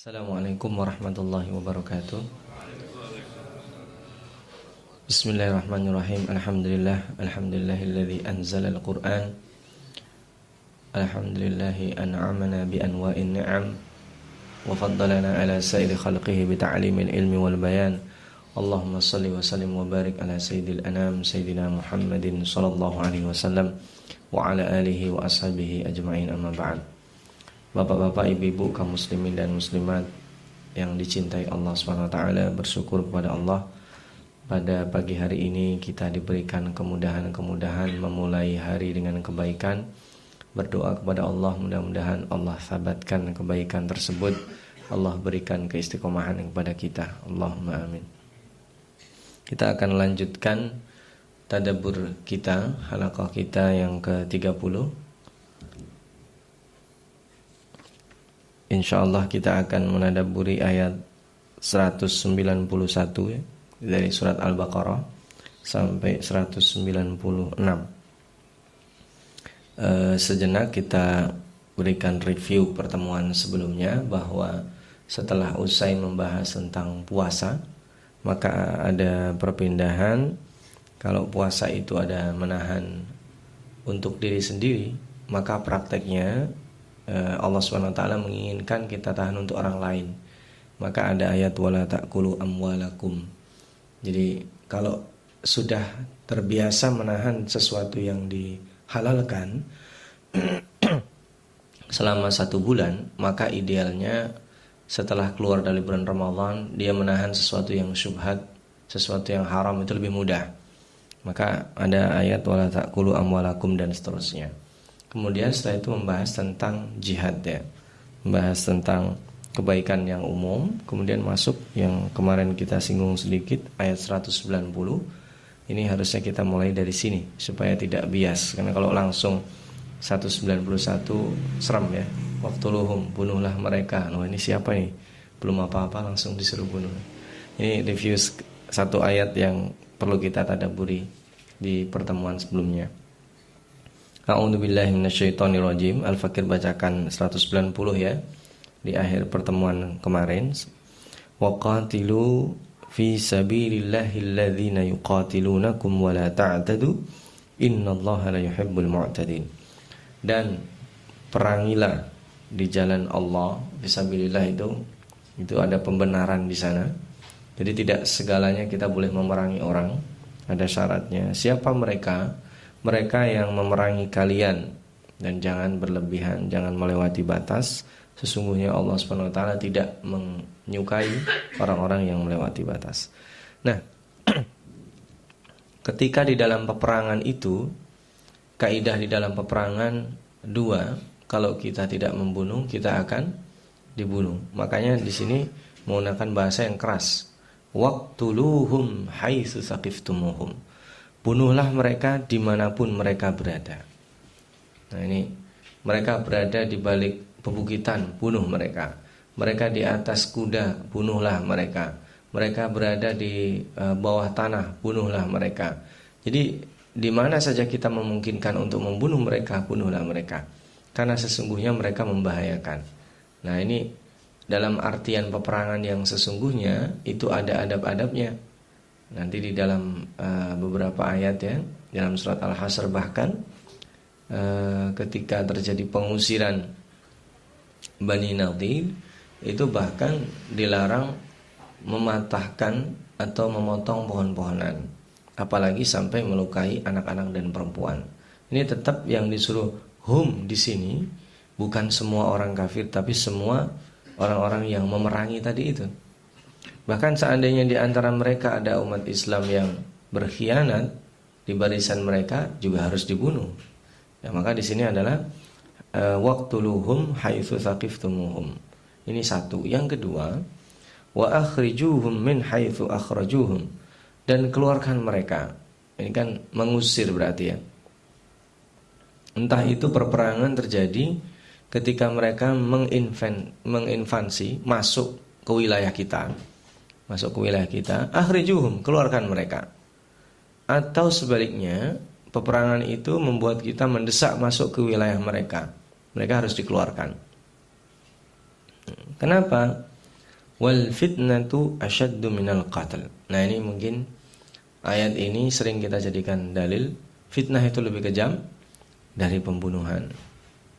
Assalamualaikum warahmatullahi wabarakatuh Bismillahirrahmanirrahim Alhamdulillah Alhamdulillahilladzi anzala al-Quran Alhamdulillahi an'amana bi anwa'in ni'am Wa faddalana ala sairi khalqihi bi ta'limil ilmi wal bayan Allahumma salli wa sallim wa barik ala sayyidil anam Sayyidina Muhammadin sallallahu alaihi wasallam Wa ala alihi wa ashabihi ajma'in amma ba'd Bapak-bapak, ibu-ibu, kaum muslimin dan muslimat yang dicintai Allah SWT bersyukur kepada Allah. Pada pagi hari ini kita diberikan kemudahan-kemudahan memulai hari dengan kebaikan. Berdoa kepada Allah mudah-mudahan Allah sabatkan kebaikan tersebut. Allah berikan keistiqomahan kepada kita. Allahumma amin. Kita akan lanjutkan tadabur kita halaqah kita yang ke-30 insyaallah kita akan menadaburi ayat 191 ya, dari surat Al-Baqarah sampai 196. E, sejenak kita berikan review pertemuan sebelumnya bahwa setelah usai membahas tentang puasa, maka ada perpindahan kalau puasa itu ada menahan untuk diri sendiri, maka prakteknya Eh, Allah SWT menginginkan kita tahan untuk orang lain. Maka ada ayat wala ta'kulu amwalakum. Jadi kalau sudah terbiasa menahan sesuatu yang dihalalkan selama satu bulan maka idealnya setelah keluar dari bulan Ramadan dia menahan sesuatu yang syubhat sesuatu yang haram itu lebih mudah. Maka ada ayat wala ta'kulu amwalakum dan seterusnya Kemudian setelah itu membahas tentang jihad ya. Membahas tentang kebaikan yang umum, kemudian masuk yang kemarin kita singgung sedikit ayat 190. Ini harusnya kita mulai dari sini supaya tidak bias karena kalau langsung 191 serem ya. Waktu luhum bunuhlah mereka. Nah, ini siapa nih? Belum apa-apa langsung disuruh bunuh. Ini review satu ayat yang perlu kita tadaburi di pertemuan sebelumnya. A'udzubillahi minasyaitonirrajim. Al-Fakir bacakan 190 ya di akhir pertemuan kemarin. Waqatilu fi sabilillahi alladhina yuqatilunakum wa la ta'tadu innallaha la yuhibbul mu'tadin. Dan perangilah di jalan Allah fisabilillah itu itu ada pembenaran di sana. Jadi tidak segalanya kita boleh memerangi orang. Ada syaratnya. Siapa mereka? Mereka yang memerangi kalian dan jangan berlebihan, jangan melewati batas. Sesungguhnya Allah Subhanahu wa taala tidak menyukai orang-orang yang melewati batas. Nah, ketika di dalam peperangan itu kaidah di dalam peperangan dua, kalau kita tidak membunuh, kita akan dibunuh. Makanya di sini menggunakan bahasa yang keras. Waqtuluhum haitsu saqiftumuhum Bunuhlah mereka di mana pun mereka berada. Nah ini mereka berada di balik pebukitan, bunuh mereka. Mereka di atas kuda, bunuhlah mereka. Mereka berada di uh, bawah tanah, bunuhlah mereka. Jadi di mana saja kita memungkinkan untuk membunuh mereka, bunuhlah mereka. Karena sesungguhnya mereka membahayakan. Nah ini dalam artian peperangan yang sesungguhnya itu ada adab-adabnya Nanti di dalam uh, beberapa ayat ya, dalam surat Al-Hasr bahkan uh, ketika terjadi pengusiran Bani Nadir itu bahkan dilarang mematahkan atau memotong pohon-pohonan apalagi sampai melukai anak-anak dan perempuan. Ini tetap yang disuruh hum di sini bukan semua orang kafir tapi semua orang-orang yang memerangi tadi itu. Bahkan seandainya di antara mereka ada umat Islam yang berkhianat di barisan mereka juga harus dibunuh. Ya, maka di sini adalah uh, waqtuluhum haitsu thaqiftumuhum. Ini satu. Yang kedua, wa akhrijuhum min haitsu akhrajuhum dan keluarkan mereka. Ini kan mengusir berarti ya. Entah itu perperangan terjadi ketika mereka menginvasi masuk ke wilayah kita masuk ke wilayah kita, akhrijuhum, keluarkan mereka. Atau sebaliknya, peperangan itu membuat kita mendesak masuk ke wilayah mereka. Mereka harus dikeluarkan. Kenapa? wal fitnatu asyaddu minal qatl. Nah, ini mungkin ayat ini sering kita jadikan dalil fitnah itu lebih kejam dari pembunuhan.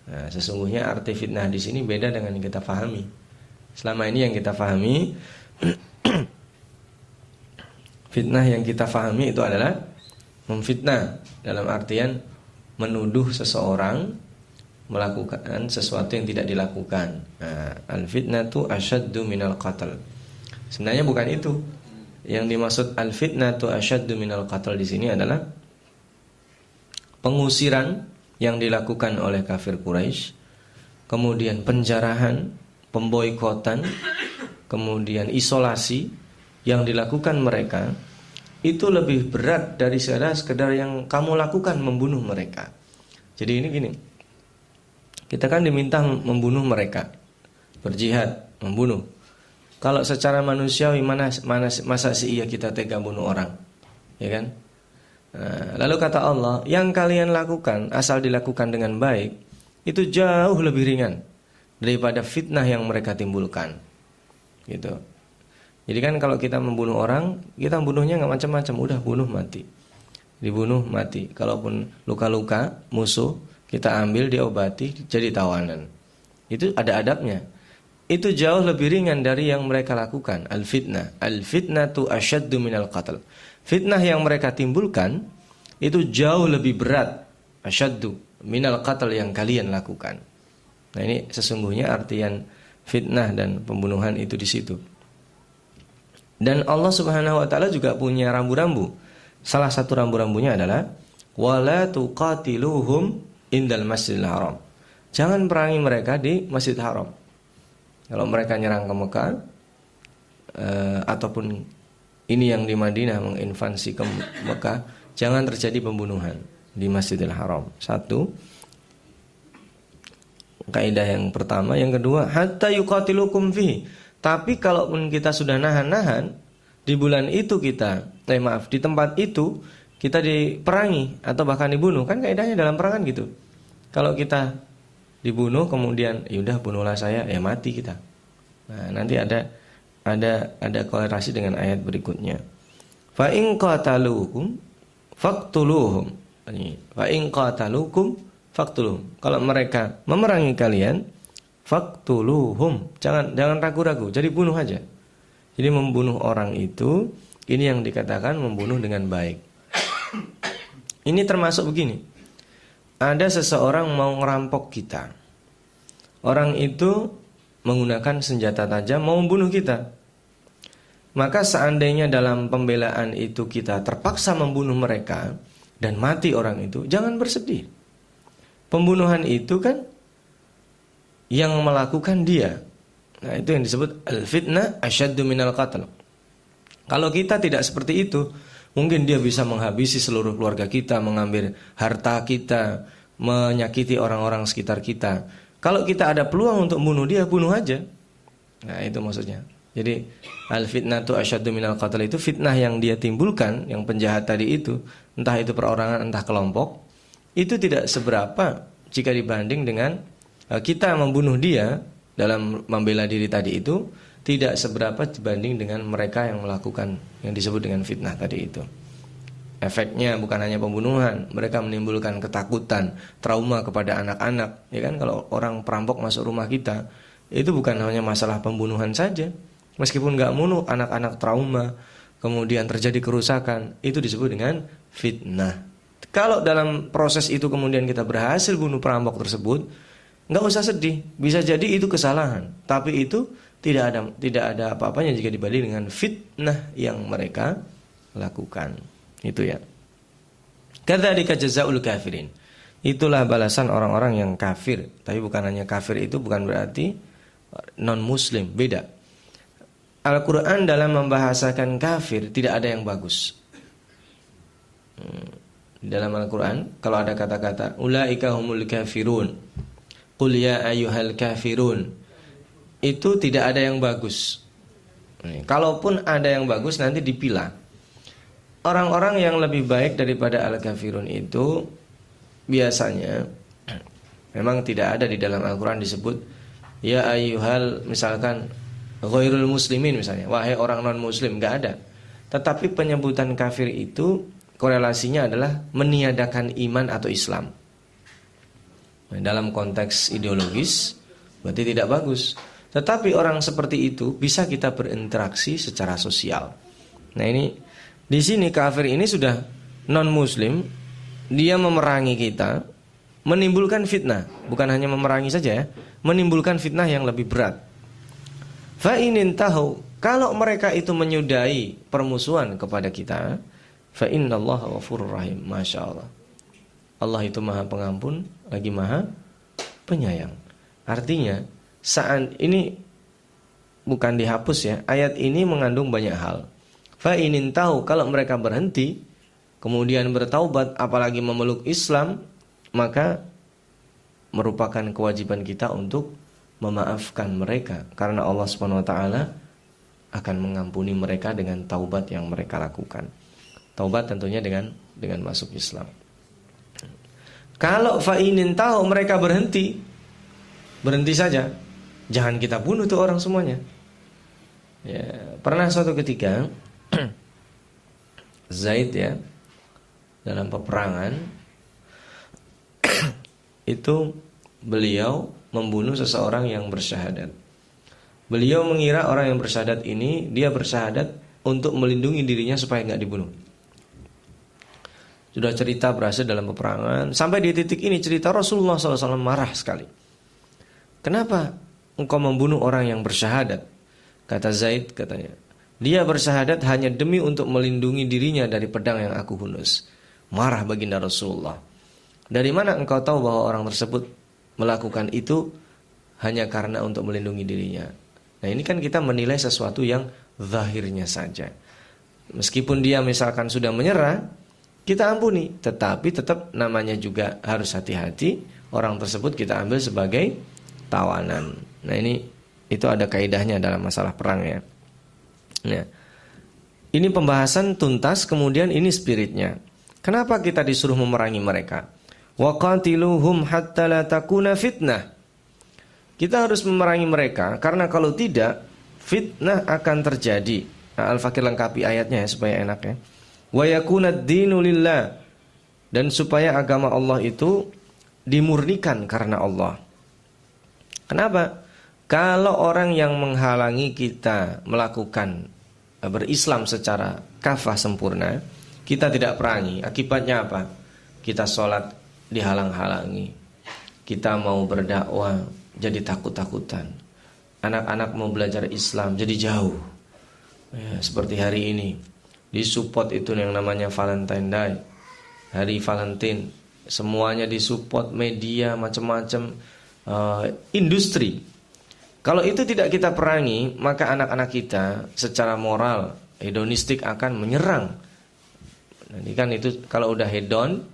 Nah, sesungguhnya arti fitnah di sini beda dengan yang kita pahami. Selama ini yang kita pahami fitnah yang kita pahami itu adalah memfitnah dalam artian menuduh seseorang melakukan sesuatu yang tidak dilakukan. Nah, al fitnatu asyaddu minal qatl. Sebenarnya bukan itu. Yang dimaksud al fitnatu asyaddu minal qatl di sini adalah pengusiran yang dilakukan oleh kafir Quraisy, kemudian penjarahan, pemboikotan, kemudian isolasi yang dilakukan mereka itu lebih berat dari sekedar yang kamu lakukan membunuh mereka. Jadi ini gini, kita kan diminta membunuh mereka, berjihad, membunuh. Kalau secara manusiawi mana, mana masa sih iya kita tega bunuh orang, ya kan? Nah, lalu kata Allah, yang kalian lakukan asal dilakukan dengan baik itu jauh lebih ringan daripada fitnah yang mereka timbulkan, gitu. Jadi kan kalau kita membunuh orang, kita membunuhnya nggak macam-macam, udah bunuh mati, dibunuh mati. Kalaupun luka-luka musuh kita ambil diobati jadi tawanan. Itu ada adabnya. Itu jauh lebih ringan dari yang mereka lakukan. Al fitnah, al fitnah tu asyaddu minal qatl. Fitnah yang mereka timbulkan itu jauh lebih berat asyaddu minal qatl yang kalian lakukan. Nah ini sesungguhnya artian fitnah dan pembunuhan itu di situ. Dan Allah Subhanahu wa taala juga punya rambu-rambu. Salah satu rambu-rambunya adalah wala tuqatiluhum indal masjidil haram. Jangan perangi mereka di masjid haram. Kalau mereka nyerang ke Mekah uh, ataupun ini yang di Madinah menginvasi ke Mekah, jangan terjadi pembunuhan di Masjidil Haram. Satu, kaidah yang pertama, yang kedua, hatta yuqatilukum fi. Tapi kalaupun kita sudah nahan-nahan di bulan itu kita, eh maaf, di tempat itu kita diperangi atau bahkan dibunuh. Kan kaidahnya dalam perangan gitu. Kalau kita dibunuh kemudian yaudah bunuhlah saya ya mati kita. Nah nanti ada ada ada kolerasi dengan ayat berikutnya. Fa in qataluhum faqtuluhum fa faqtuluhum kalau mereka memerangi kalian faqtuluhum jangan jangan ragu-ragu jadi bunuh aja jadi membunuh orang itu ini yang dikatakan membunuh dengan baik ini termasuk begini. Ada seseorang mau ngerampok kita. Orang itu menggunakan senjata tajam mau membunuh kita. Maka seandainya dalam pembelaan itu kita terpaksa membunuh mereka dan mati orang itu, jangan bersedih. Pembunuhan itu kan yang melakukan dia. Nah, itu yang disebut al-fitnah asyaddu minal qatl. Kalau kita tidak seperti itu, Mungkin dia bisa menghabisi seluruh keluarga kita, mengambil harta kita, menyakiti orang-orang sekitar kita. Kalau kita ada peluang untuk bunuh dia, bunuh aja. Nah, itu maksudnya. Jadi al fitnah tu asyaddu minal qatl itu fitnah yang dia timbulkan, yang penjahat tadi itu, entah itu perorangan, entah kelompok, itu tidak seberapa jika dibanding dengan eh, kita membunuh dia dalam membela diri tadi itu tidak seberapa dibanding dengan mereka yang melakukan yang disebut dengan fitnah tadi itu. Efeknya bukan hanya pembunuhan, mereka menimbulkan ketakutan, trauma kepada anak-anak. Ya kan kalau orang perampok masuk rumah kita, itu bukan hanya masalah pembunuhan saja. Meskipun nggak bunuh, anak-anak trauma, kemudian terjadi kerusakan, itu disebut dengan fitnah. Kalau dalam proses itu kemudian kita berhasil bunuh perampok tersebut, nggak usah sedih, bisa jadi itu kesalahan, tapi itu tidak ada tidak ada apa-apanya jika dibanding dengan fitnah yang mereka lakukan. Itu ya. Kadzalika jazaul kafirin. Itulah balasan orang-orang yang kafir. Tapi bukan hanya kafir itu bukan berarti non muslim, beda. Al-Qur'an dalam membahasakan kafir tidak ada yang bagus. Hmm. Dalam Al-Qur'an kalau ada kata-kata ulaika humul kafirun. Qul ya ayyuhal kafirun itu tidak ada yang bagus. kalaupun ada yang bagus nanti dipilah. Orang-orang yang lebih baik daripada al-kafirun itu biasanya memang tidak ada di dalam Al-Qur'an disebut ya ayyuhal misalkan ghairul muslimin misalnya, wahai orang non muslim, nggak ada. Tetapi penyebutan kafir itu korelasinya adalah meniadakan iman atau Islam. Dalam konteks ideologis berarti tidak bagus. Tetapi orang seperti itu bisa kita berinteraksi secara sosial. Nah ini di sini kafir ini sudah non muslim, dia memerangi kita, menimbulkan fitnah, bukan hanya memerangi saja ya, menimbulkan fitnah yang lebih berat. Fa tahu kalau mereka itu menyudahi permusuhan kepada kita, fa innallaha ghafurur rahim. Masya Allah. Allah itu maha pengampun, lagi maha penyayang. Artinya, saat ini bukan dihapus ya. Ayat ini mengandung banyak hal. Fa tahu kalau mereka berhenti, kemudian bertaubat, apalagi memeluk Islam, maka merupakan kewajiban kita untuk memaafkan mereka karena Allah Subhanahu wa taala akan mengampuni mereka dengan taubat yang mereka lakukan. Taubat tentunya dengan dengan masuk Islam. Kalau fa'inin tahu mereka berhenti, berhenti saja. Jangan kita bunuh tuh orang semuanya. Ya, pernah suatu ketika Zaid ya dalam peperangan itu beliau membunuh seseorang yang bersyahadat. Beliau mengira orang yang bersyahadat ini dia bersyahadat untuk melindungi dirinya supaya nggak dibunuh. Sudah cerita berhasil dalam peperangan sampai di titik ini cerita Rasulullah SAW marah sekali. Kenapa engkau membunuh orang yang bersyahadat? Kata Zaid katanya. Dia bersyahadat hanya demi untuk melindungi dirinya dari pedang yang aku hunus. Marah baginda Rasulullah. Dari mana engkau tahu bahwa orang tersebut melakukan itu hanya karena untuk melindungi dirinya? Nah ini kan kita menilai sesuatu yang zahirnya saja. Meskipun dia misalkan sudah menyerah, kita ampuni. Tetapi tetap namanya juga harus hati-hati. Orang tersebut kita ambil sebagai tawanan. Nah ini itu ada kaidahnya dalam masalah perang ya. Nah, ini pembahasan tuntas kemudian ini spiritnya. Kenapa kita disuruh memerangi mereka? Waqatiluhum hatta la takuna fitnah. Kita harus memerangi mereka karena kalau tidak fitnah akan terjadi. Nah, Al-Fakir lengkapi ayatnya ya supaya enak ya. Wa lillah dan supaya agama Allah itu dimurnikan karena Allah. Kenapa? Kalau orang yang menghalangi kita melakukan eh, berislam secara kafah sempurna, kita tidak perangi. Akibatnya apa? Kita sholat dihalang-halangi. Kita mau berdakwah jadi takut-takutan. Anak-anak mau belajar Islam jadi jauh. Ya, seperti hari ini disupport itu yang namanya Valentine Day. Hari Valentine semuanya disupport media macam-macam uh, industri. Kalau itu tidak kita perangi, maka anak-anak kita secara moral hedonistik akan menyerang. Nanti kan itu kalau udah hedon,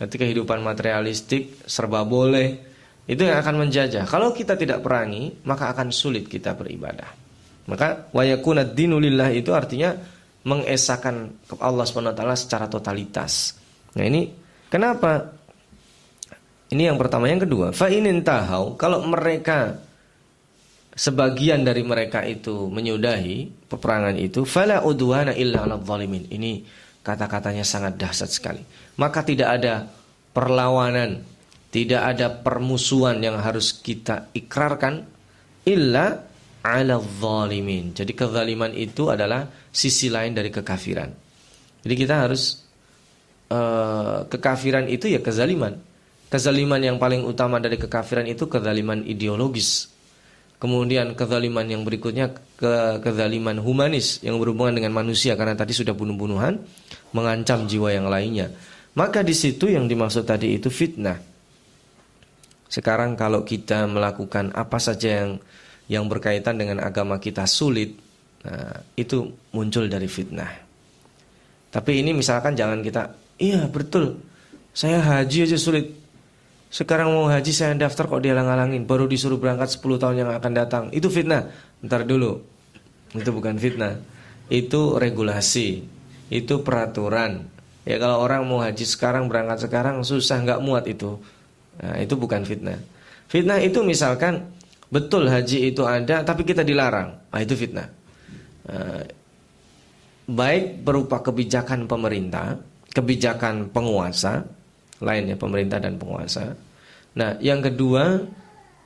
nanti kehidupan materialistik serba boleh, itu yang akan menjajah. Kalau kita tidak perangi, maka akan sulit kita beribadah. Maka wayakuna dinulillah itu artinya mengesahkan Allah SWT secara totalitas. Nah ini kenapa? Ini yang pertama, yang kedua, fa tahau kalau mereka sebagian dari mereka itu menyudahi peperangan itu, fala udwana illa zalimin. Ini kata-katanya sangat dahsyat sekali. Maka tidak ada perlawanan tidak ada permusuhan yang harus kita ikrarkan illa ala zalimin. Jadi kezaliman itu adalah sisi lain dari kekafiran. Jadi kita harus uh, kekafiran itu ya kezaliman. Kezaliman yang paling utama dari kekafiran itu kezaliman ideologis. Kemudian kezaliman yang berikutnya ke kezaliman humanis yang berhubungan dengan manusia karena tadi sudah bunuh-bunuhan mengancam jiwa yang lainnya. Maka di situ yang dimaksud tadi itu fitnah. Sekarang kalau kita melakukan apa saja yang yang berkaitan dengan agama kita sulit, nah, itu muncul dari fitnah. Tapi ini misalkan jangan kita, iya betul, saya haji aja sulit. Sekarang mau haji saya daftar kok dia halangin baru disuruh berangkat 10 tahun yang akan datang. Itu fitnah. Ntar dulu. Itu bukan fitnah. Itu regulasi. Itu peraturan. Ya kalau orang mau haji sekarang berangkat sekarang susah nggak muat itu. Nah, itu bukan fitnah. Fitnah itu misalkan betul haji itu ada tapi kita dilarang. Nah, itu fitnah. Uh, baik berupa kebijakan pemerintah, kebijakan penguasa, lainnya pemerintah dan penguasa. Nah, yang kedua,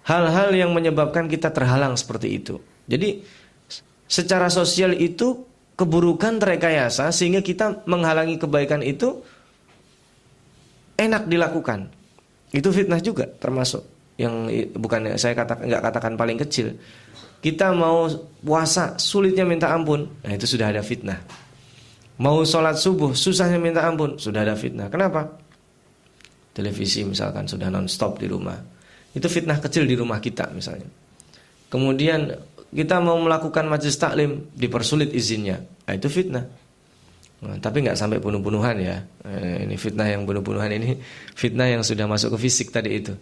hal-hal yang menyebabkan kita terhalang seperti itu. Jadi, secara sosial itu keburukan terekayasa sehingga kita menghalangi kebaikan itu enak dilakukan. Itu fitnah juga termasuk yang bukan saya katakan nggak katakan paling kecil. Kita mau puasa sulitnya minta ampun, nah itu sudah ada fitnah. Mau sholat subuh susahnya minta ampun, sudah ada fitnah. Kenapa? Televisi misalkan sudah non-stop di rumah. Itu fitnah kecil di rumah kita misalnya. Kemudian kita mau melakukan majlis taklim dipersulit izinnya, nah, itu fitnah. Nah, tapi nggak sampai bunuh-bunuhan ya. Eh, ini fitnah yang bunuh-bunuhan ini fitnah yang sudah masuk ke fisik tadi itu.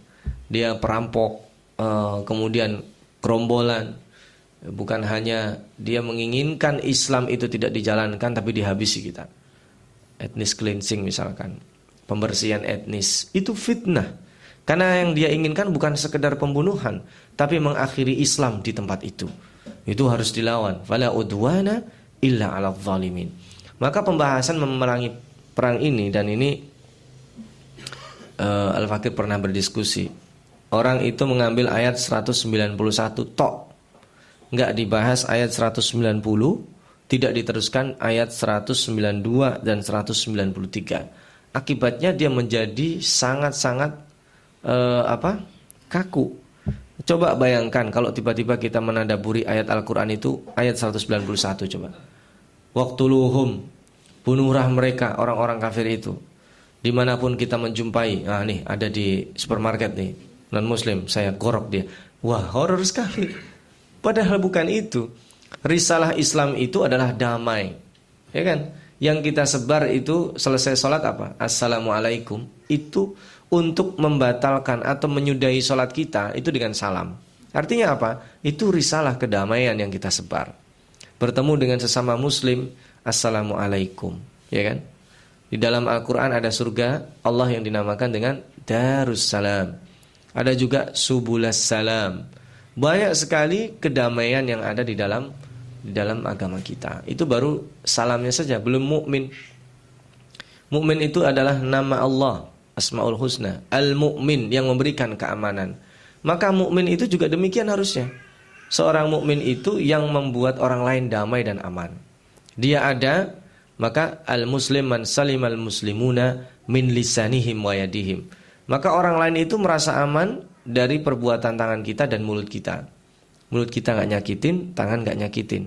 Dia perampok, eh, kemudian gerombolan. Bukan hanya dia menginginkan Islam itu tidak dijalankan tapi dihabisi kita. Etnis cleansing misalkan, pembersihan etnis itu fitnah. Karena yang dia inginkan bukan sekedar pembunuhan, tapi mengakhiri Islam di tempat itu. Itu harus dilawan. Fala udwana illa 'ala. Maka pembahasan memerangi perang ini dan ini uh, Al-Fakir pernah berdiskusi. Orang itu mengambil ayat 191 tok. Enggak dibahas ayat 190, tidak diteruskan ayat 192 dan 193. Akibatnya dia menjadi sangat-sangat uh, apa? kaku. Coba bayangkan kalau tiba-tiba kita menadaburi ayat Al-Qur'an itu ayat 191 coba. Waktu luhum bunuhlah mereka orang-orang kafir itu di mana pun kita menjumpai ah nih ada di supermarket nih non muslim saya gorok dia. Wah horor sekali. Padahal bukan itu. Risalah Islam itu adalah damai. Ya kan? Yang kita sebar itu selesai sholat apa? Assalamualaikum. Itu untuk membatalkan atau menyudahi sholat kita itu dengan salam. Artinya apa? Itu risalah kedamaian yang kita sebar. Bertemu dengan sesama muslim Assalamualaikum. Ya kan di dalam Al-Quran ada surga Allah yang dinamakan dengan Darussalam ada juga Subulas Salam. Banyak sekali kedamaian yang ada di dalam di dalam agama kita. Itu baru salamnya saja belum mukmin. Mukmin itu adalah nama Allah Asmaul Husna Al-Mu'min yang memberikan keamanan. Maka mukmin itu juga demikian harusnya. Seorang mukmin itu yang membuat orang lain damai dan aman. Dia ada maka al muslim man salim al muslimuna min lisanihim wa yadihim. Maka orang lain itu merasa aman dari perbuatan tangan kita dan mulut kita. Mulut kita nggak nyakitin tangan nggak nyakitin.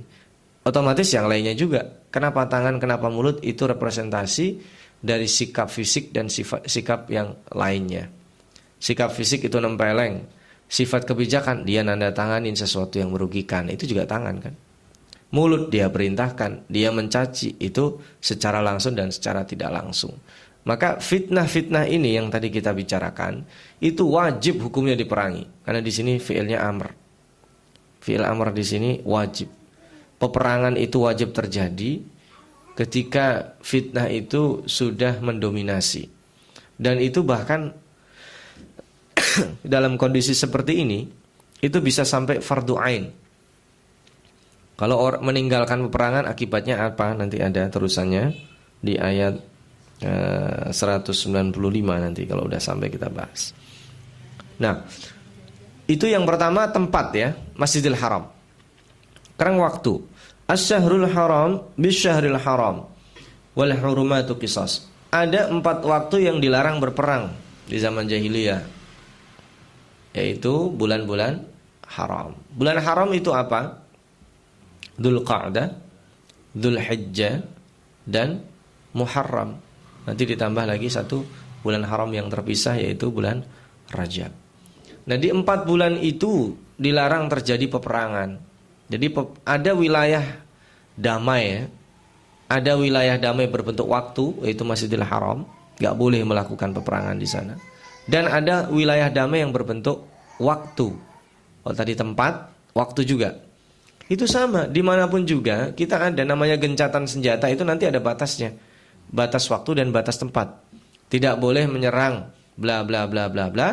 Otomatis yang lainnya juga. Kenapa tangan kenapa mulut itu representasi dari sikap fisik dan sifat sikap yang lainnya. Sikap fisik itu nempeleng. Sifat kebijakan dia nanda tanganin sesuatu yang merugikan. Itu juga tangan kan mulut dia perintahkan, dia mencaci itu secara langsung dan secara tidak langsung. Maka fitnah-fitnah ini yang tadi kita bicarakan itu wajib hukumnya diperangi karena di sini fiilnya amr. Fiil amr di sini wajib. Peperangan itu wajib terjadi ketika fitnah itu sudah mendominasi. Dan itu bahkan dalam kondisi seperti ini itu bisa sampai fardu ain kalau orang meninggalkan peperangan akibatnya apa? Nanti ada terusannya di ayat eh, 195 nanti kalau udah sampai kita bahas. Nah, itu yang pertama tempat ya, Masjidil Haram. Sekarang waktu. Asy-syahrul haram bisyahril haram wal hurumatu qisas. Ada empat waktu yang dilarang berperang di zaman jahiliyah. Yaitu bulan-bulan haram. Bulan haram itu apa? Dhul Qa'dah, Dhul Hijjah, dan Muharram. Nanti ditambah lagi satu bulan haram yang terpisah yaitu bulan Rajab. Nah di empat bulan itu dilarang terjadi peperangan. Jadi ada wilayah damai ya. Ada wilayah damai berbentuk waktu yaitu Masjidil Haram, nggak boleh melakukan peperangan di sana. Dan ada wilayah damai yang berbentuk waktu. Oh tadi tempat, waktu juga. Itu sama, di mana pun juga kita ada namanya gencatan senjata itu nanti ada batasnya. Batas waktu dan batas tempat. Tidak boleh menyerang bla bla bla bla bla.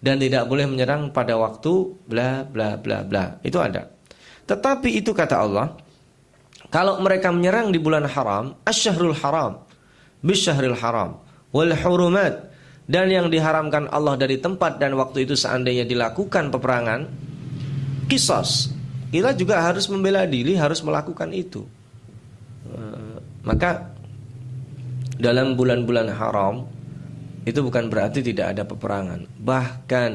dan tidak boleh menyerang pada waktu bla bla bla bla. Itu ada. Tetapi itu kata Allah, kalau mereka menyerang di bulan haram, asyahrul haram, bisyahril haram, wal hurumat dan yang diharamkan Allah dari tempat dan waktu itu seandainya dilakukan peperangan, kisos. Kita juga harus membela diri, harus melakukan itu. Eh, maka dalam bulan-bulan haram itu bukan berarti tidak ada peperangan. Bahkan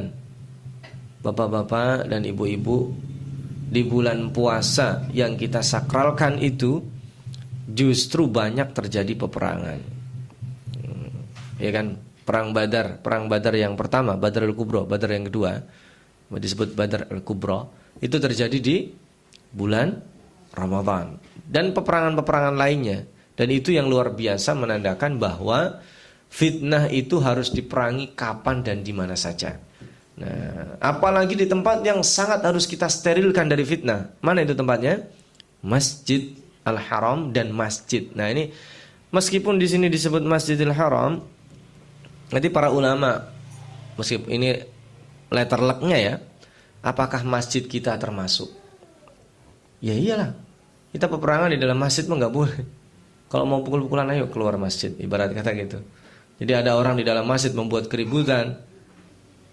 bapak-bapak dan ibu-ibu di bulan puasa yang kita sakralkan itu justru banyak terjadi peperangan. Hmm, ya kan? Perang Badar, perang Badar yang pertama, Badar al-Kubra, Badar yang kedua disebut Badar al-Kubra, itu terjadi di bulan Ramadan dan peperangan-peperangan lainnya. Dan itu yang luar biasa menandakan bahwa Fitnah itu harus diperangi kapan dan di mana saja. Nah, apalagi di tempat yang sangat harus kita sterilkan dari fitnah. Mana itu tempatnya? Masjid Al-Haram dan masjid. Nah, ini meskipun di sini disebut Masjidil Haram, nanti para ulama meskipun ini letter lucknya ya, apakah masjid kita termasuk? Ya iyalah. Kita peperangan di dalam masjid mah nggak boleh. Kalau mau pukul-pukulan ayo keluar masjid, ibarat kata gitu. Jadi ada orang di dalam masjid membuat keributan.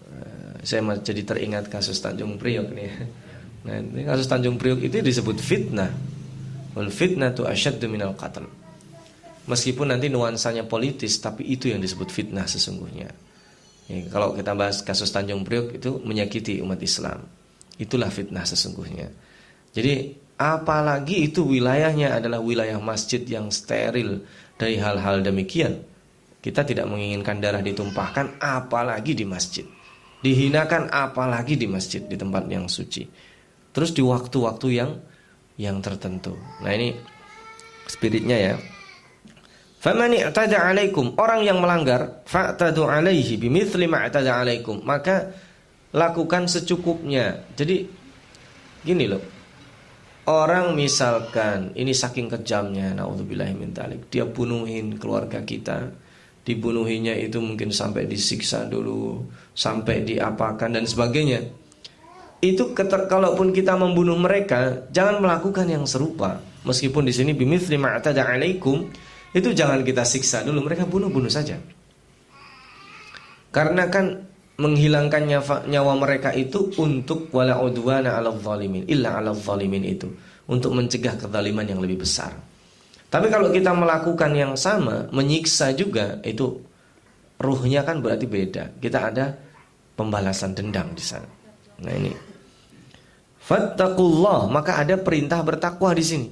Eh, saya jadi teringat kasus Tanjung Priok nih. Nah, ini kasus Tanjung Priok itu disebut fitnah. Wal fitnah tu asyaddu minal qatl. Meskipun nanti nuansanya politis, tapi itu yang disebut fitnah sesungguhnya. Ya, kalau kita bahas kasus Tanjung Priok itu menyakiti umat Islam. Itulah fitnah sesungguhnya. Jadi apalagi itu wilayahnya adalah wilayah masjid yang steril dari hal-hal demikian kita tidak menginginkan darah ditumpahkan apalagi di masjid. Dihinakan apalagi di masjid di tempat yang suci. Terus di waktu-waktu yang yang tertentu. Nah ini spiritnya ya. Famani i'tada 'alaikum, orang yang melanggar fa'tadu 'alaihi bimithli ma 'alaikum, maka lakukan secukupnya. Jadi gini loh. Orang misalkan ini saking kejamnya naudzubillahi min dia bunuhin keluarga kita, dibunuhinya itu mungkin sampai disiksa dulu, sampai diapakan dan sebagainya. Itu keter, kalaupun kita membunuh mereka, jangan melakukan yang serupa. Meskipun di sini bimithli ma'tada alaikum, itu jangan kita siksa dulu, mereka bunuh-bunuh saja. Karena kan menghilangkan nyawa, nyawa mereka itu untuk wala udwana 'alal zalimin illa 'alal zalimin itu, untuk mencegah kezaliman yang lebih besar. Tapi kalau kita melakukan yang sama, menyiksa juga itu ruhnya kan berarti beda. Kita ada pembalasan dendam di sana. Nah ini. Fattakullah, maka ada perintah bertakwa di sini.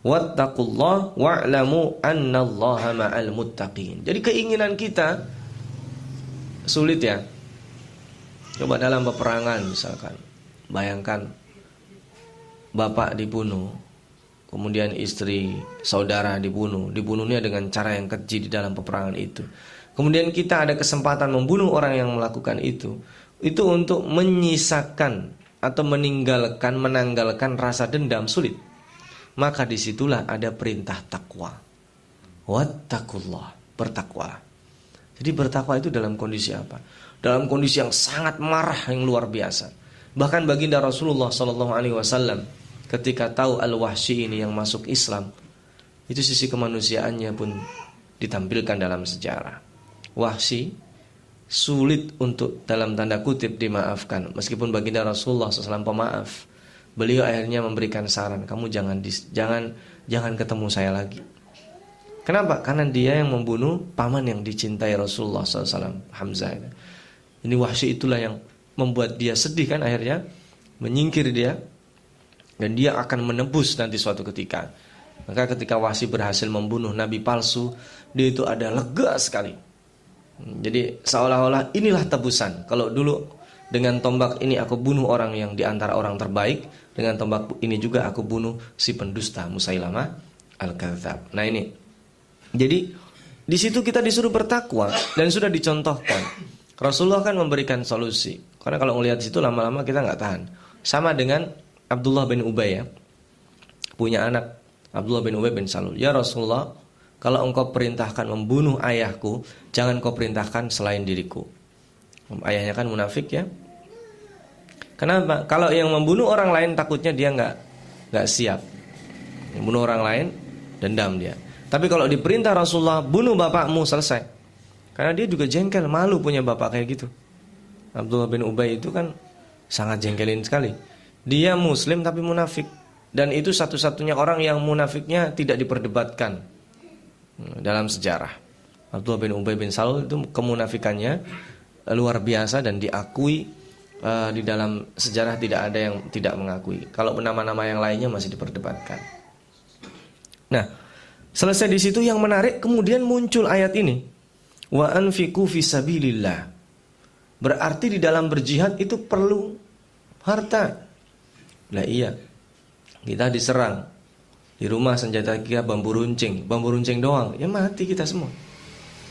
Wattaqullah wa'lamu annallaha ma'al muttaqin. Jadi keinginan kita sulit ya. Coba dalam peperangan misalkan. Bayangkan bapak dibunuh, kemudian istri saudara dibunuh, dibunuhnya dengan cara yang keji di dalam peperangan itu. Kemudian kita ada kesempatan membunuh orang yang melakukan itu, itu untuk menyisakan atau meninggalkan, menanggalkan rasa dendam sulit. Maka di situlah ada perintah takwa. Wattakullah, bertakwa. Jadi bertakwa itu dalam kondisi apa? Dalam kondisi yang sangat marah yang luar biasa. Bahkan baginda Rasulullah Shallallahu Alaihi Wasallam ketika tahu Al-Wahsy ini yang masuk Islam, itu sisi kemanusiaannya pun ditampilkan dalam sejarah. Wahsy sulit untuk dalam tanda kutip dimaafkan meskipun baginda Rasulullah SAW pemaaf. Beliau akhirnya memberikan saran, kamu jangan jangan jangan ketemu saya lagi. Kenapa? Karena dia yang membunuh paman yang dicintai Rasulullah SAW, Hamzah. Ini Wahsy itulah yang membuat dia sedih kan akhirnya menyingkir dia dan dia akan menebus nanti suatu ketika. Maka ketika Wahsi berhasil membunuh nabi palsu, dia itu ada lega sekali. Jadi seolah-olah inilah tebusan. Kalau dulu dengan tombak ini aku bunuh orang yang di antara orang terbaik, dengan tombak ini juga aku bunuh si pendusta Musailamah al-Kadzab. Nah ini. Jadi di situ kita disuruh bertakwa dan sudah dicontohkan. Rasulullah kan memberikan solusi. Karena kalau melihat situ lama-lama kita nggak tahan. Sama dengan Abdullah bin Ubay ya punya anak Abdullah bin Ubay bin Salul ya Rasulullah kalau engkau perintahkan membunuh ayahku jangan kau perintahkan selain diriku Ayahnya kan munafik ya. Kenapa? Kalau yang membunuh orang lain takutnya dia nggak nggak siap. Membunuh orang lain dendam dia. Tapi kalau diperintah Rasulullah bunuh bapakmu selesai. Karena dia juga jengkel, malu punya bapak kayak gitu. Abdullah bin Ubay itu kan sangat jengkelin sekali. Dia muslim tapi munafik dan itu satu-satunya orang yang munafiknya tidak diperdebatkan hmm, dalam sejarah. Abdullah bin Ubay bin Salul itu kemunafikannya luar biasa dan diakui uh, di dalam sejarah tidak ada yang tidak mengakui. Kalau nama-nama yang lainnya masih diperdebatkan. Nah, selesai di situ yang menarik kemudian muncul ayat ini. Wa anfiqu fisabilillah. Berarti di dalam berjihad itu perlu harta. Lah iya. Kita diserang. Di rumah senjata kita bambu runcing, bambu runcing doang, ya mati kita semua.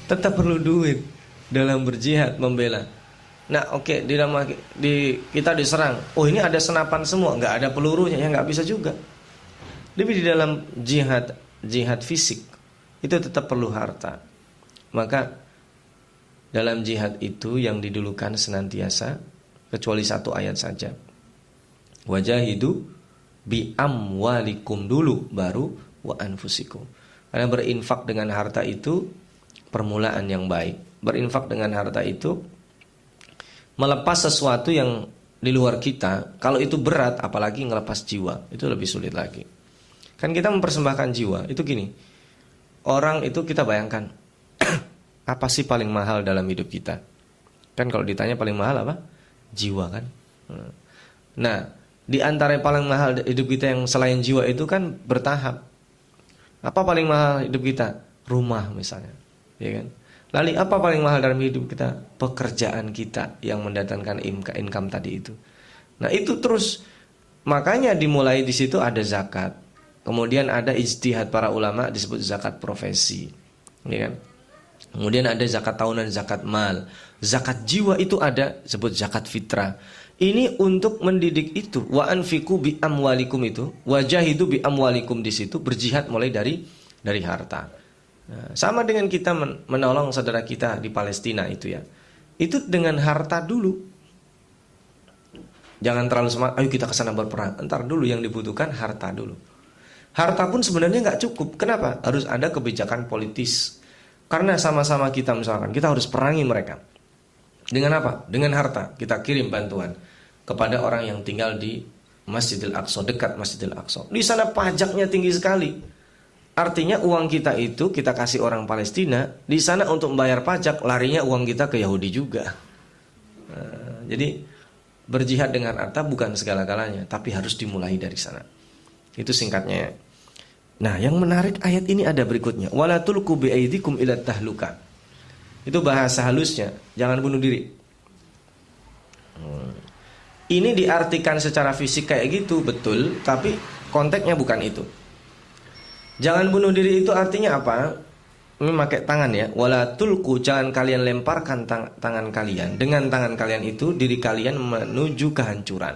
Tetap perlu duit dalam berjihad membela Nah, oke, okay, di dalam di kita diserang. Oh, ini ada senapan semua, nggak ada pelurunya, ya nggak bisa juga. Tapi di dalam jihad jihad fisik itu tetap perlu harta. Maka dalam jihad itu yang didulukan senantiasa kecuali satu ayat saja. Wajahidu bi amwalikum dulu baru wa anfusikum. Karena berinfak dengan harta itu permulaan yang baik. Berinfak dengan harta itu melepas sesuatu yang di luar kita, kalau itu berat, apalagi ngelepas jiwa, itu lebih sulit lagi. Kan kita mempersembahkan jiwa, itu gini. Orang itu kita bayangkan, apa sih paling mahal dalam hidup kita? Kan kalau ditanya paling mahal apa? Jiwa kan. Nah, di antara yang paling mahal hidup kita yang selain jiwa itu kan bertahap. Apa paling mahal hidup kita? Rumah misalnya, ya kan? Lalu apa paling mahal dalam hidup kita? Pekerjaan kita yang mendatangkan income tadi itu. Nah itu terus makanya dimulai di situ ada zakat. Kemudian ada ijtihad para ulama disebut zakat profesi. Ya kan? Kemudian ada zakat tahunan, zakat mal. Zakat jiwa itu ada sebut zakat fitrah. Ini untuk mendidik itu. Wa anfiku bi amwalikum itu, wajahidu bi amwalikum di situ berjihad mulai dari dari harta. Nah, sama dengan kita menolong saudara kita di Palestina itu ya. Itu dengan harta dulu. Jangan terlalu semangat, ayo kita ke sana berperang. Entar dulu yang dibutuhkan harta dulu. Harta pun sebenarnya nggak cukup. Kenapa? Harus ada kebijakan politis. Karena sama-sama kita misalkan, kita harus perangi mereka. Dengan apa? Dengan harta. Kita kirim bantuan kepada orang yang tinggal di Masjidil Aqsa, dekat Masjidil Aqsa. Di sana pajaknya tinggi sekali. Artinya uang kita itu kita kasih orang Palestina, di sana untuk membayar pajak larinya uang kita ke Yahudi juga. Nah, jadi berjihad dengan harta bukan segala-galanya, tapi harus dimulai dari sana. Itu singkatnya. Nah, yang menarik ayat ini ada berikutnya. Wala tulqu biaidikum ila tahluka. Itu bahasa halusnya, jangan bunuh diri. Hmm. Ini diartikan secara fisik kayak gitu, betul, tapi konteksnya bukan itu. Jangan bunuh diri itu artinya apa? Memakai tangan ya. Wala tulku jangan kalian lemparkan tang tangan kalian. Dengan tangan kalian itu diri kalian menuju kehancuran.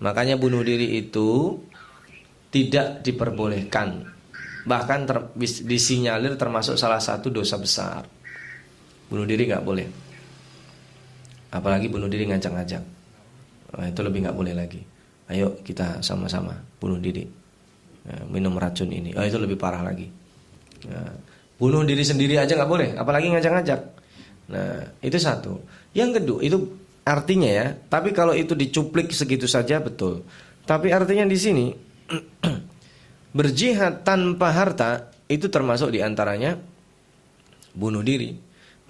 Makanya bunuh diri itu tidak diperbolehkan. Bahkan ter, disinyalir termasuk salah satu dosa besar. Bunuh diri nggak boleh. Apalagi bunuh diri ngajak-ngajak. Nah, itu lebih nggak boleh lagi. Ayo kita sama-sama bunuh diri minum racun ini. Oh itu lebih parah lagi. Ya, bunuh diri sendiri aja nggak boleh, apalagi ngajak-ngajak. Nah itu satu. Yang kedua itu artinya ya. Tapi kalau itu dicuplik segitu saja betul. Tapi artinya di sini berjihad tanpa harta itu termasuk di antaranya bunuh diri.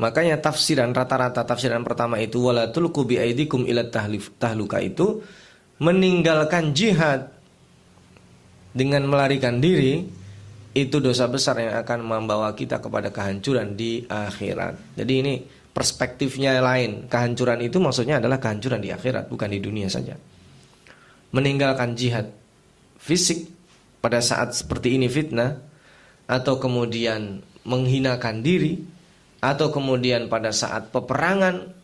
Makanya tafsiran rata-rata tafsiran pertama itu wala tulku bi aidikum ila tahluka itu meninggalkan jihad dengan melarikan diri itu dosa besar yang akan membawa kita kepada kehancuran di akhirat. Jadi ini perspektifnya lain. Kehancuran itu maksudnya adalah kehancuran di akhirat, bukan di dunia saja. Meninggalkan jihad fisik pada saat seperti ini fitnah atau kemudian menghinakan diri atau kemudian pada saat peperangan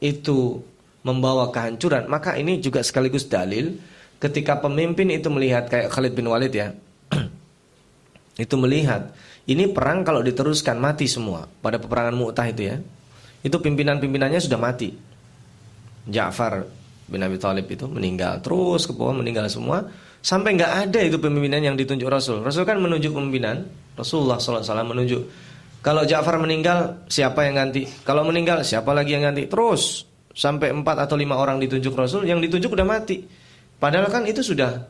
itu membawa kehancuran, maka ini juga sekaligus dalil ketika pemimpin itu melihat kayak Khalid bin Walid ya itu melihat ini perang kalau diteruskan mati semua pada peperangan Mu'tah itu ya itu pimpinan-pimpinannya sudah mati. Ja'far bin Abi Thalib itu meninggal, terus ke bawah meninggal semua, sampai nggak ada itu pimpinan yang ditunjuk Rasul. Rasul kan menunjuk pimpinan, Rasulullah SAW menunjuk. Kalau Ja'far meninggal, siapa yang ganti? Kalau meninggal, siapa lagi yang ganti? Terus sampai empat atau lima orang ditunjuk Rasul, yang ditunjuk udah mati. Padahal kan itu sudah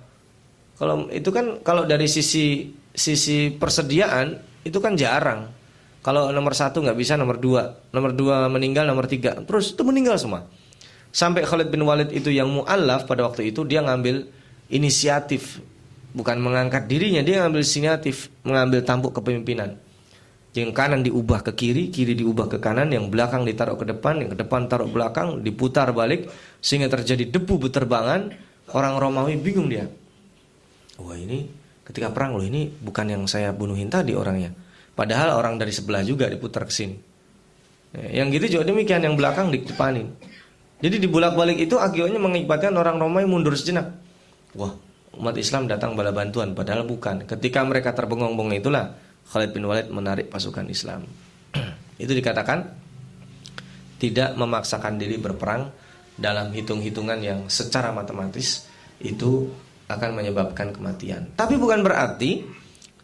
kalau itu kan kalau dari sisi sisi persediaan itu kan jarang. Kalau nomor satu nggak bisa, nomor dua, nomor dua meninggal, nomor tiga, terus itu meninggal semua. Sampai Khalid bin Walid itu yang mu'alaf pada waktu itu dia ngambil inisiatif, bukan mengangkat dirinya, dia ngambil inisiatif, mengambil tampuk kepemimpinan. Yang kanan diubah ke kiri, kiri diubah ke kanan, yang belakang ditaruh ke depan, yang ke depan taruh belakang, diputar balik sehingga terjadi debu beterbangan. Orang Romawi bingung dia. Wah ini ketika perang loh ini bukan yang saya bunuhin tadi orangnya Padahal orang dari sebelah juga diputar ke sini. Ya, yang gitu juga demikian yang belakang didepanin. Jadi di bolak-balik itu akibatnya mengibatkan orang Romawi mundur sejenak. Wah, umat Islam datang bala bantuan padahal bukan. Ketika mereka terbengong-bengong itulah Khalid bin Walid menarik pasukan Islam. itu dikatakan tidak memaksakan diri berperang dalam hitung-hitungan yang secara matematis itu akan menyebabkan kematian. Tapi bukan berarti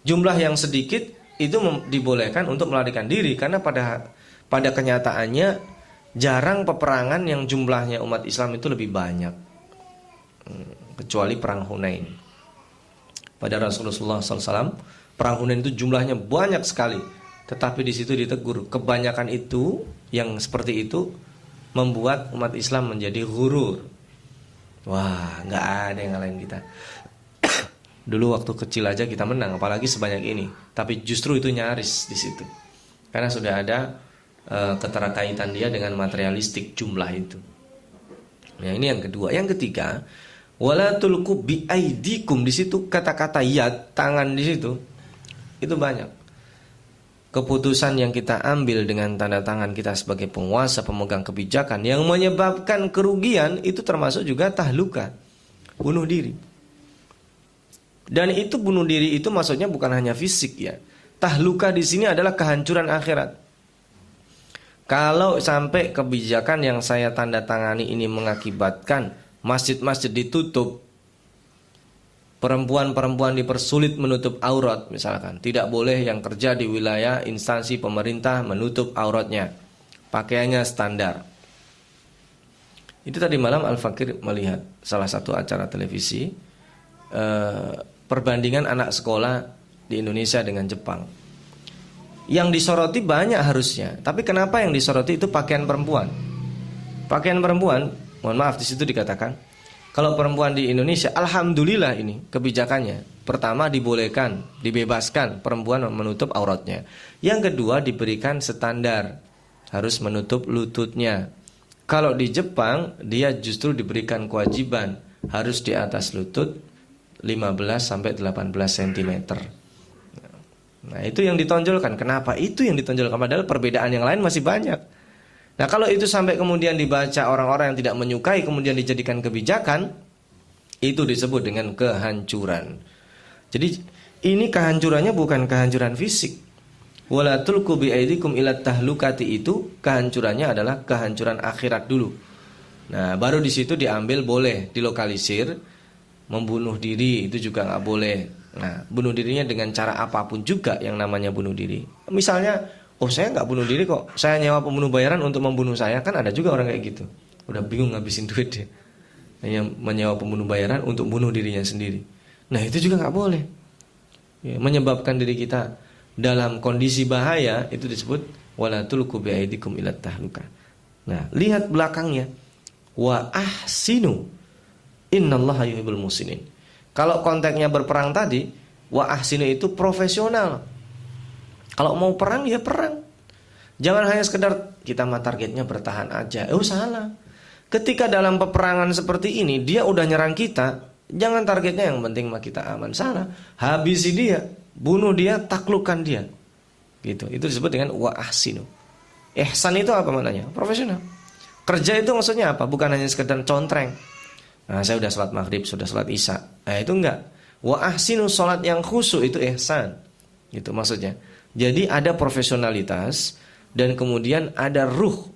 jumlah yang sedikit itu dibolehkan untuk melarikan diri karena pada pada kenyataannya jarang peperangan yang jumlahnya umat Islam itu lebih banyak hmm, kecuali perang Hunain. Pada Rasulullah SAW perang Hunain itu jumlahnya banyak sekali, tetapi di situ ditegur kebanyakan itu yang seperti itu membuat umat Islam menjadi gurur. Wah, nggak ada yang ngalahin kita. Dulu waktu kecil aja kita menang, apalagi sebanyak ini. Tapi justru itu nyaris di situ. Karena sudah ada e, keterkaitan dia dengan materialistik jumlah itu. Ya, ini yang kedua. Yang ketiga, wala tulku bi aidikum di situ kata-kata yad, tangan di situ. Itu banyak. Keputusan yang kita ambil dengan tanda tangan kita sebagai penguasa pemegang kebijakan yang menyebabkan kerugian itu termasuk juga tahluka, bunuh diri. Dan itu bunuh diri itu maksudnya bukan hanya fisik ya. Tahluka di sini adalah kehancuran akhirat. Kalau sampai kebijakan yang saya tanda tangani ini mengakibatkan masjid-masjid ditutup, perempuan-perempuan dipersulit menutup aurat misalkan, tidak boleh yang kerja di wilayah instansi pemerintah menutup auratnya, pakaiannya standar. Itu tadi malam Al Fakir melihat salah satu acara televisi. Eh, perbandingan anak sekolah di Indonesia dengan Jepang. Yang disoroti banyak harusnya, tapi kenapa yang disoroti itu pakaian perempuan? Pakaian perempuan, mohon maaf di situ dikatakan, kalau perempuan di Indonesia, alhamdulillah ini kebijakannya. Pertama dibolehkan, dibebaskan perempuan menutup auratnya. Yang kedua diberikan standar harus menutup lututnya. Kalau di Jepang dia justru diberikan kewajiban harus di atas lutut 15 sampai 18 cm. Nah, itu yang ditonjolkan. Kenapa? Itu yang ditonjolkan padahal perbedaan yang lain masih banyak. Nah, kalau itu sampai kemudian dibaca orang-orang yang tidak menyukai kemudian dijadikan kebijakan, itu disebut dengan kehancuran. Jadi ini kehancurannya bukan kehancuran fisik. Wala tulku bi aidikum ila tahlukati itu kehancurannya adalah kehancuran akhirat dulu. Nah, baru di situ diambil boleh dilokalisir membunuh diri itu juga nggak boleh. Nah, bunuh dirinya dengan cara apa pun juga yang namanya bunuh diri. Misalnya, oh saya nggak bunuh diri kok, saya nyewa pembunuh bayaran untuk membunuh saya kan ada juga orang kayak gitu. Udah bingung ngabisin duit dia, hanya menyewa pembunuh bayaran untuk bunuh dirinya sendiri. Nah itu juga nggak boleh. Ya, menyebabkan diri kita dalam kondisi bahaya itu disebut wala tulku biaidikum tahluka. Nah, lihat belakangnya wa ahsinu Innallaha yuhibbul musinin. Kalau konteksnya berperang tadi, wa ahsinu itu profesional. Kalau mau perang ya perang. Jangan hanya sekedar kita mah targetnya bertahan aja. Oh salah. Ketika dalam peperangan seperti ini dia udah nyerang kita, jangan targetnya yang penting mah kita aman. Salah. Habisi dia, bunuh dia, taklukkan dia. Gitu. Itu disebut dengan wa ahsinu. Ihsan itu apa maknanya? Profesional. Kerja itu maksudnya apa? Bukan hanya sekedar contreng. Nah, saya sudah sholat maghrib, sudah sholat isya. Nah, itu enggak. Wa ahsinu sholat yang khusyuk itu ihsan. Itu maksudnya. Jadi ada profesionalitas dan kemudian ada ruh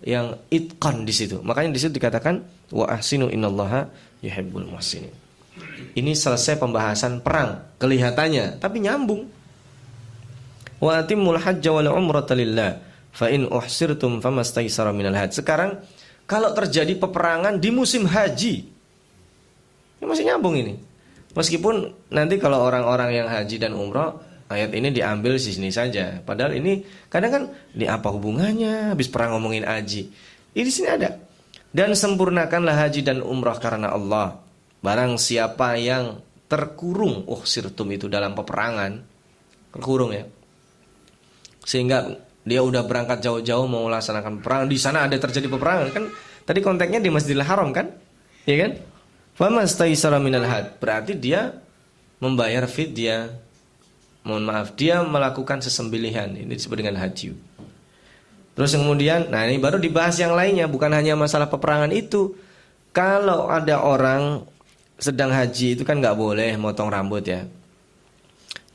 yang itqan di situ. Makanya di situ dikatakan wa ahsinu innallaha yuhibbul muhsinin. Ini selesai pembahasan perang kelihatannya tapi nyambung. Wa atimul hajj wal umrata lillah fa in uhsirtum famastaysara minal hajj. Sekarang kalau terjadi peperangan di musim haji. Ini masih nyambung ini. Meskipun nanti kalau orang-orang yang haji dan umroh ayat ini diambil di sini saja. Padahal ini kadang kan di apa hubungannya habis perang ngomongin haji. Ini di sini ada. Dan sempurnakanlah haji dan umroh karena Allah. Barang siapa yang terkurung uh sirtum itu dalam peperangan, terkurung ya. Sehingga dia udah berangkat jauh-jauh mau melaksanakan perang di sana ada terjadi peperangan kan tadi konteksnya di Masjidil Haram kan? Iya kan? Famastaisara minal had. Berarti dia membayar fidyah mohon maaf dia melakukan sesembelihan. Ini disebut dengan haji terus kemudian nah ini baru dibahas yang lainnya bukan hanya masalah peperangan itu. Kalau ada orang sedang haji itu kan nggak boleh motong rambut ya.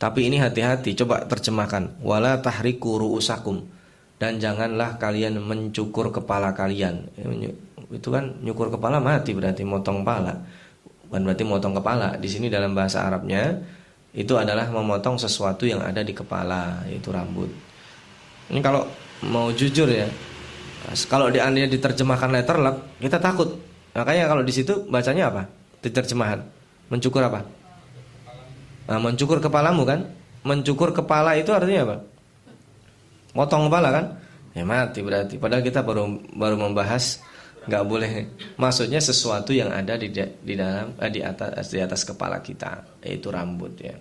Tapi ini hati-hati coba terjemahkan. Wala tahriku ruusakum. Dan janganlah kalian mencukur kepala kalian. Itu kan nyukur kepala mati berarti motong kepala bukan berarti motong kepala. Di sini dalam bahasa Arabnya itu adalah memotong sesuatu yang ada di kepala yaitu rambut. Ini kalau mau jujur ya, kalau di anda diterjemahkan letter luck, kita takut. Makanya kalau di situ bacanya apa? Diterjemahan. Mencukur apa? Nah, mencukur kepalamu kan? Mencukur kepala itu artinya apa? Motong kepala kan? Ya mati berarti. Padahal kita baru baru membahas nggak boleh. Maksudnya sesuatu yang ada di di dalam eh, di atas di atas kepala kita, yaitu rambut ya.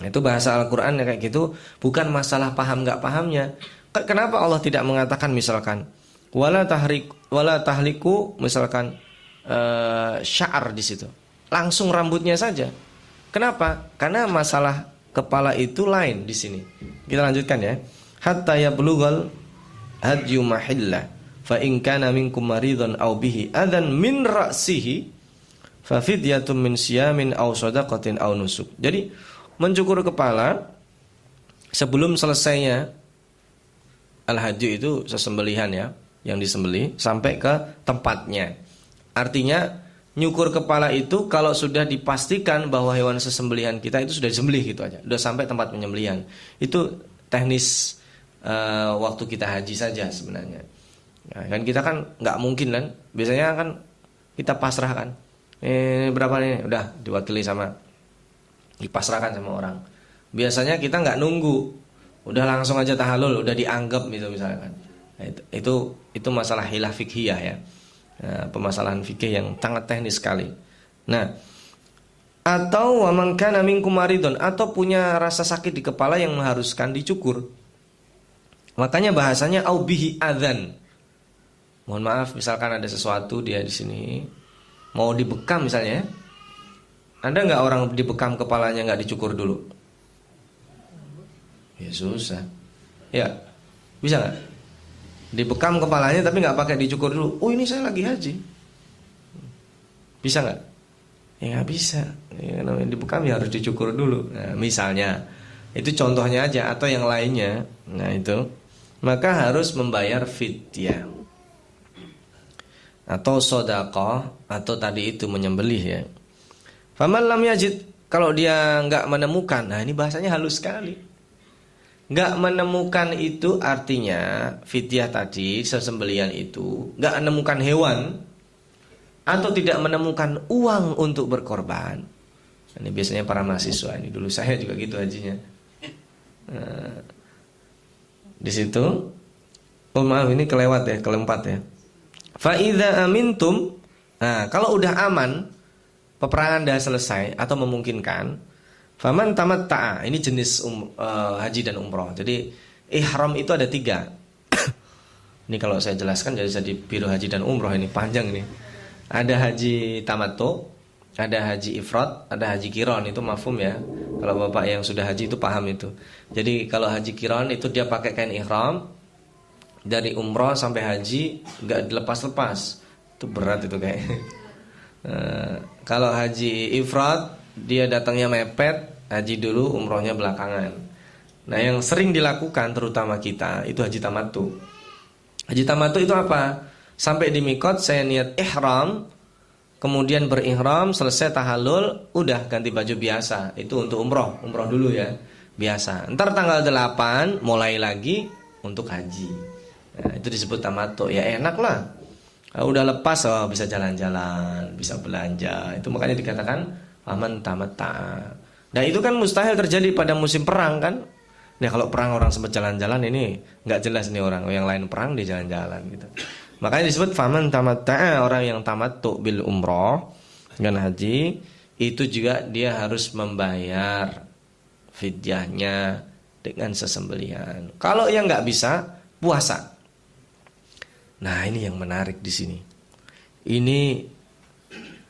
Itu bahasa Al-Qur'an ya kayak gitu, bukan masalah paham nggak pahamnya. Kenapa Allah tidak mengatakan misalkan wala tahrik wala tahliku misalkan uh, sya'ar di situ. Langsung rambutnya saja. Kenapa? Karena masalah kepala itu lain di sini. Kita lanjutkan ya. Hatta yablughal hadyu mahillah fa in kana minkum maridun aw bihi adan min ra'sihi fa fidyatun min siyamin aw shadaqatin aw nusuk. Jadi mencukur kepala sebelum selesainya al-haji itu sesembelihan ya, yang disembelih sampai ke tempatnya. Artinya nyukur kepala itu kalau sudah dipastikan bahwa hewan sesembelihan kita itu sudah disembelih gitu aja, sudah sampai tempat penyembelihan. Itu teknis uh, waktu kita haji saja sebenarnya. Ya, kan kita kan nggak mungkin kan. Biasanya kan kita pasrah kan. Eh berapa nih? Udah diwakili sama dipasrahkan sama orang. Biasanya kita nggak nunggu. Udah langsung aja tahalul, udah dianggap gitu misalkan. Nah, itu, itu itu masalah hilah fikhiyah ya. Nah, permasalahan fikih yang sangat teknis sekali. Nah, atau wamangkan amin kumaridon atau punya rasa sakit di kepala yang mengharuskan dicukur. Makanya bahasanya aubihi adzan. Mohon maaf, misalkan ada sesuatu dia di sini mau dibekam misalnya. Ada nggak orang dibekam kepalanya nggak dicukur dulu? Ya susah. Ya, bisa nggak? Dibekam kepalanya tapi nggak pakai dicukur dulu. Oh ini saya lagi haji. Bisa nggak? Ya nggak bisa. Ya, namanya dibekam ya harus dicukur dulu. Nah, misalnya itu contohnya aja atau yang lainnya. Nah itu maka harus membayar fidyah atau sodakoh atau tadi itu menyembelih ya. Faman lam yajid kalau dia nggak menemukan, nah ini bahasanya halus sekali. Nggak menemukan itu artinya fitiah tadi sesembelian itu nggak menemukan hewan atau tidak menemukan uang untuk berkorban. Ini biasanya para mahasiswa ini dulu saya juga gitu hajinya. Nah, di situ, oh maaf ini kelewat ya, kelempat ya. Faida amintum, nah kalau udah aman, peperangan udah selesai atau memungkinkan, faman tamat ta'a. Ini jenis um, uh, haji dan umroh. Jadi ihram itu ada tiga. ini kalau saya jelaskan jadi jadi biru haji dan umroh ini panjang ini. Ada haji tamato, ada haji ifrat, ada haji kiron itu mafum ya. Kalau bapak yang sudah haji itu paham itu. Jadi kalau haji kiron itu dia pakai kain ihram, dari umroh sampai haji nggak dilepas-lepas itu berat itu kayak nah, kalau haji ifrat dia datangnya mepet haji dulu umrohnya belakangan nah yang sering dilakukan terutama kita itu haji tamatu Haji tamattu itu apa? Sampai di mikot saya niat ihram, kemudian berihram, selesai tahallul, udah ganti baju biasa. Itu untuk umroh, umroh dulu ya. Biasa. Ntar tanggal 8 mulai lagi untuk haji. Nah, itu disebut tamattu. Ya enak lah. Nah, udah lepas oh, bisa jalan-jalan, bisa belanja. Itu makanya dikatakan aman tamatta. Nah, itu kan mustahil terjadi pada musim perang kan? Nah, kalau perang orang sempat jalan-jalan ini nggak jelas nih orang. Yang lain perang dia jalan-jalan gitu. Makanya disebut faman tamatta'a orang yang tamattu bil umroh dengan haji itu juga dia harus membayar fidyahnya dengan sesembelihan. Kalau yang nggak bisa puasa. Nah ini yang menarik di sini. Ini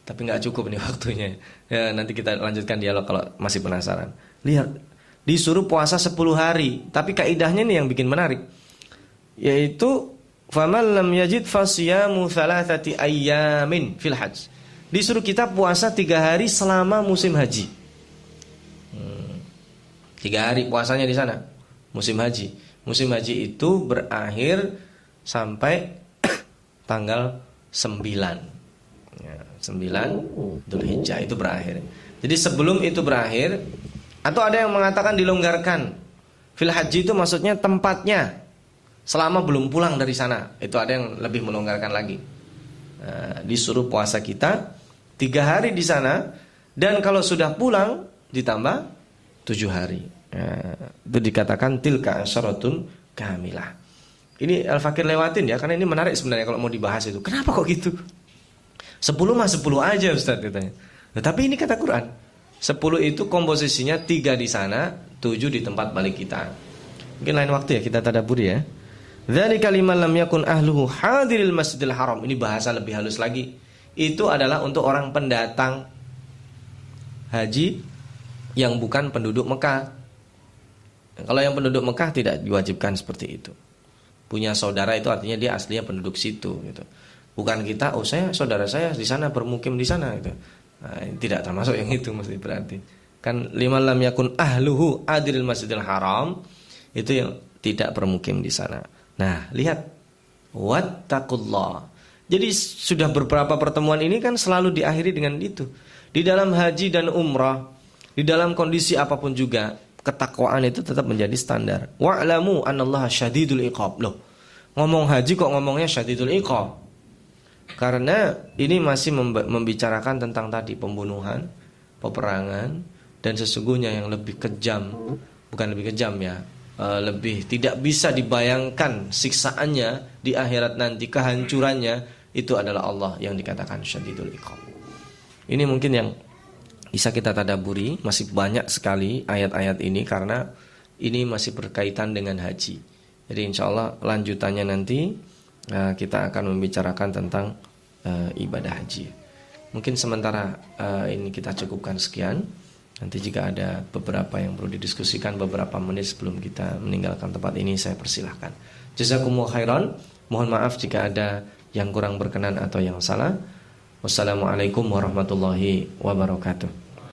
tapi nggak cukup nih waktunya. Ya, nanti kita lanjutkan dialog kalau masih penasaran. Lihat disuruh puasa 10 hari, tapi kaidahnya nih yang bikin menarik. Yaitu Faman lam yajid fasiyamu thalathati ayyamin fil hajj. Disuruh kita puasa tiga hari selama musim haji. Hmm. Tiga hari puasanya di sana musim haji. Musim haji itu berakhir sampai tanggal 9 ya, 9 Dhul Hijjah itu berakhir. Jadi sebelum itu berakhir atau ada yang mengatakan dilonggarkan. Fil haji itu maksudnya tempatnya selama belum pulang dari sana. Itu ada yang lebih melonggarkan lagi. Nah, disuruh puasa kita tiga hari di sana dan kalau sudah pulang ditambah tujuh hari. Nah, itu dikatakan tilka syaratun kamilah. Ini Al-Fakir lewatin ya karena ini menarik sebenarnya kalau mau dibahas itu. Kenapa kok gitu? Sepuluh mah sepuluh aja Ustaz katanya. Nah, tapi ini kata Quran. Sepuluh itu komposisinya tiga di sana, tujuh di tempat balik kita. Mungkin lain waktu ya kita tadaburi ya. Dari kalimat lam yakun ahluhu hadiril masjidil haram. Ini bahasa lebih halus lagi. Itu adalah untuk orang pendatang haji yang bukan penduduk Mekah. Kalau yang penduduk Mekah tidak diwajibkan seperti itu. Punya saudara itu artinya dia aslinya penduduk situ gitu. Bukan kita, oh saya saudara saya di sana bermukim di sana gitu. Nah, tidak termasuk yang itu mesti berarti. Kan lima lam yakun ahluhu adiril masjidil haram itu yang tidak bermukim di sana. Nah, lihat wattaqullah. Jadi sudah beberapa pertemuan ini kan selalu diakhiri dengan itu. Di dalam haji dan umrah, di dalam kondisi apa pun juga, ketakwaan itu tetap menjadi standar. Wa'lamu anallaha syadidul iqab. Loh, ngomong haji kok ngomongnya syadidul iqab? Karena ini masih membicarakan tentang tadi pembunuhan, peperangan dan sesungguhnya yang lebih kejam, bukan lebih kejam ya, Eh, lebih tidak bisa dibayangkan siksaannya di akhirat nanti kehancurannya itu adalah Allah yang dikatakan syadidul iqab. Ini mungkin yang bisa kita tadaburi masih banyak sekali ayat-ayat ini karena ini masih berkaitan dengan haji. Jadi insya Allah lanjutannya nanti uh, kita akan membicarakan tentang uh, ibadah haji. Mungkin sementara uh, ini kita cukupkan sekian. Nanti jika ada beberapa yang perlu didiskusikan beberapa menit sebelum kita meninggalkan tempat ini saya persilahkan. Jazakumullah khairan. Mohon maaf jika ada yang kurang berkenan atau yang salah. Wassalamualaikum warahmatullahi wabarakatuh.